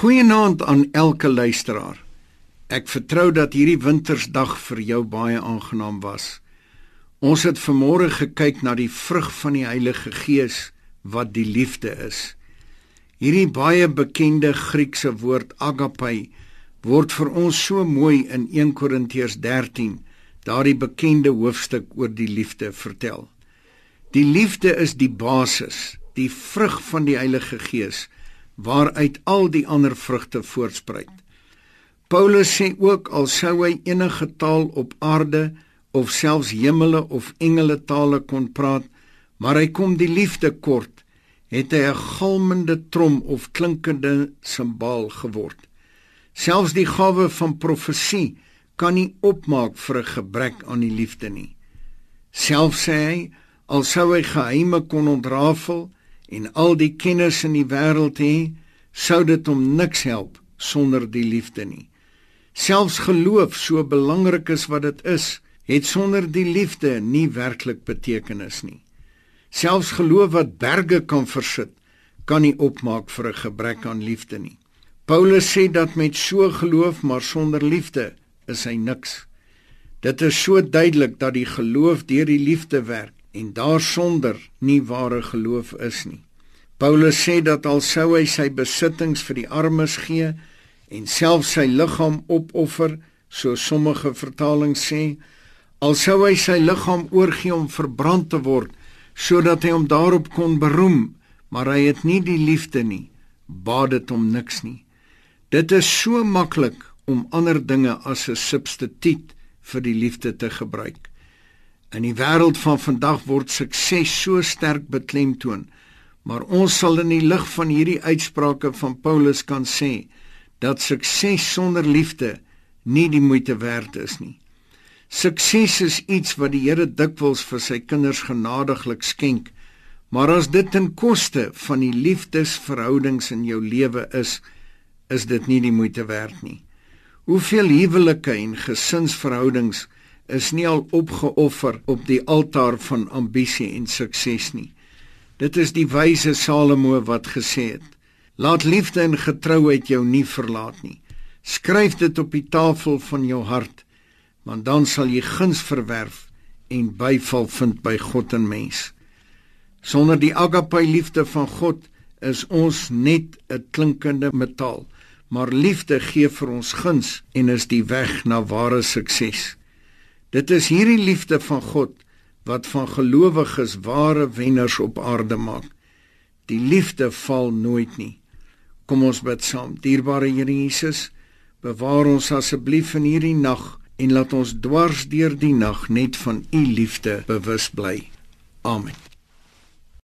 Goeienaand aan elke luisteraar. Ek vertrou dat hierdie wintersdag vir jou baie aangenaam was. Ons het vanmôre gekyk na die vrug van die Heilige Gees wat die liefde is. Hierdie baie bekende Griekse woord agape word vir ons so mooi in 1 Korintiërs 13, daardie bekende hoofstuk oor die liefde vertel. Die liefde is die basis, die vrug van die Heilige Gees waaruit al die ander vrugte voortspruit. Paulus sê ook al sou hy enige taal op aarde of selfs hemele of engele tale kon praat, maar hy kom die liefde kort, het hy 'n galmende trom of klinkende simbaal geword. Selfs die gawe van profesie kan nie opmaak vir 'n gebrek aan die liefde nie. Selfs sê hy al sou hy geheime kon ontrafel, en al die kennis in die wêreld hê, sou dit hom niks help sonder die liefde nie. Selfs geloof, so belangrik is wat dit is, het sonder die liefde nie werklik betekenis nie. Selfs geloof wat berge kan versit, kan nie opmaak vir 'n gebrek aan liefde nie. Paulus sê dat met so geloof maar sonder liefde is hy niks. Dit is so duidelik dat die geloof deur die liefde werk en daarsonder nie ware geloof is nie. Paulus sê dat al sou hy sy besittings vir die armes gee en self sy liggaam opoffer, so sommige vertalings sê, al sou hy sy liggaam oorgee om verbrand te word sodat hy hom daarop kon beroem, maar hy het nie die liefde nie, baat dit hom niks nie. Dit is so maklik om ander dinge as 'n substituut vir die liefde te gebruik. In die wêreld van vandag word sukses so sterk beklemtoon, maar ons sal in die lig van hierdie uitsprake van Paulus kan sê dat sukses sonder liefde nie die moeite werd is nie. Sukses is iets wat die Here dikwels vir sy kinders genadiglik skenk, maar as dit ten koste van die liefdesverhoudings in jou lewe is, is dit nie die moeite werd nie. Hoeveel huwelike en gesinsverhoudings is nie al opgeoffer op die altaar van ambisie en sukses nie. Dit is die wyse Salomo wat gesê het: Laat liefde en getrouheid jou nie verlaat nie. Skryf dit op die tafel van jou hart, want dan sal jy guns verwerf en byval vind by God en mens. Sonder die agape liefde van God is ons net 'n klinkende metaal, maar liefde gee vir ons guns en is die weg na ware sukses. Dit is hierdie liefde van God wat van gelowiges ware wenners op aarde maak. Die liefde val nooit nie. Kom ons bid saam. Dierbare Here Jesus, bewaar ons asseblief in hierdie nag en laat ons dwars deur die nag net van u liefde bewus bly. Amen.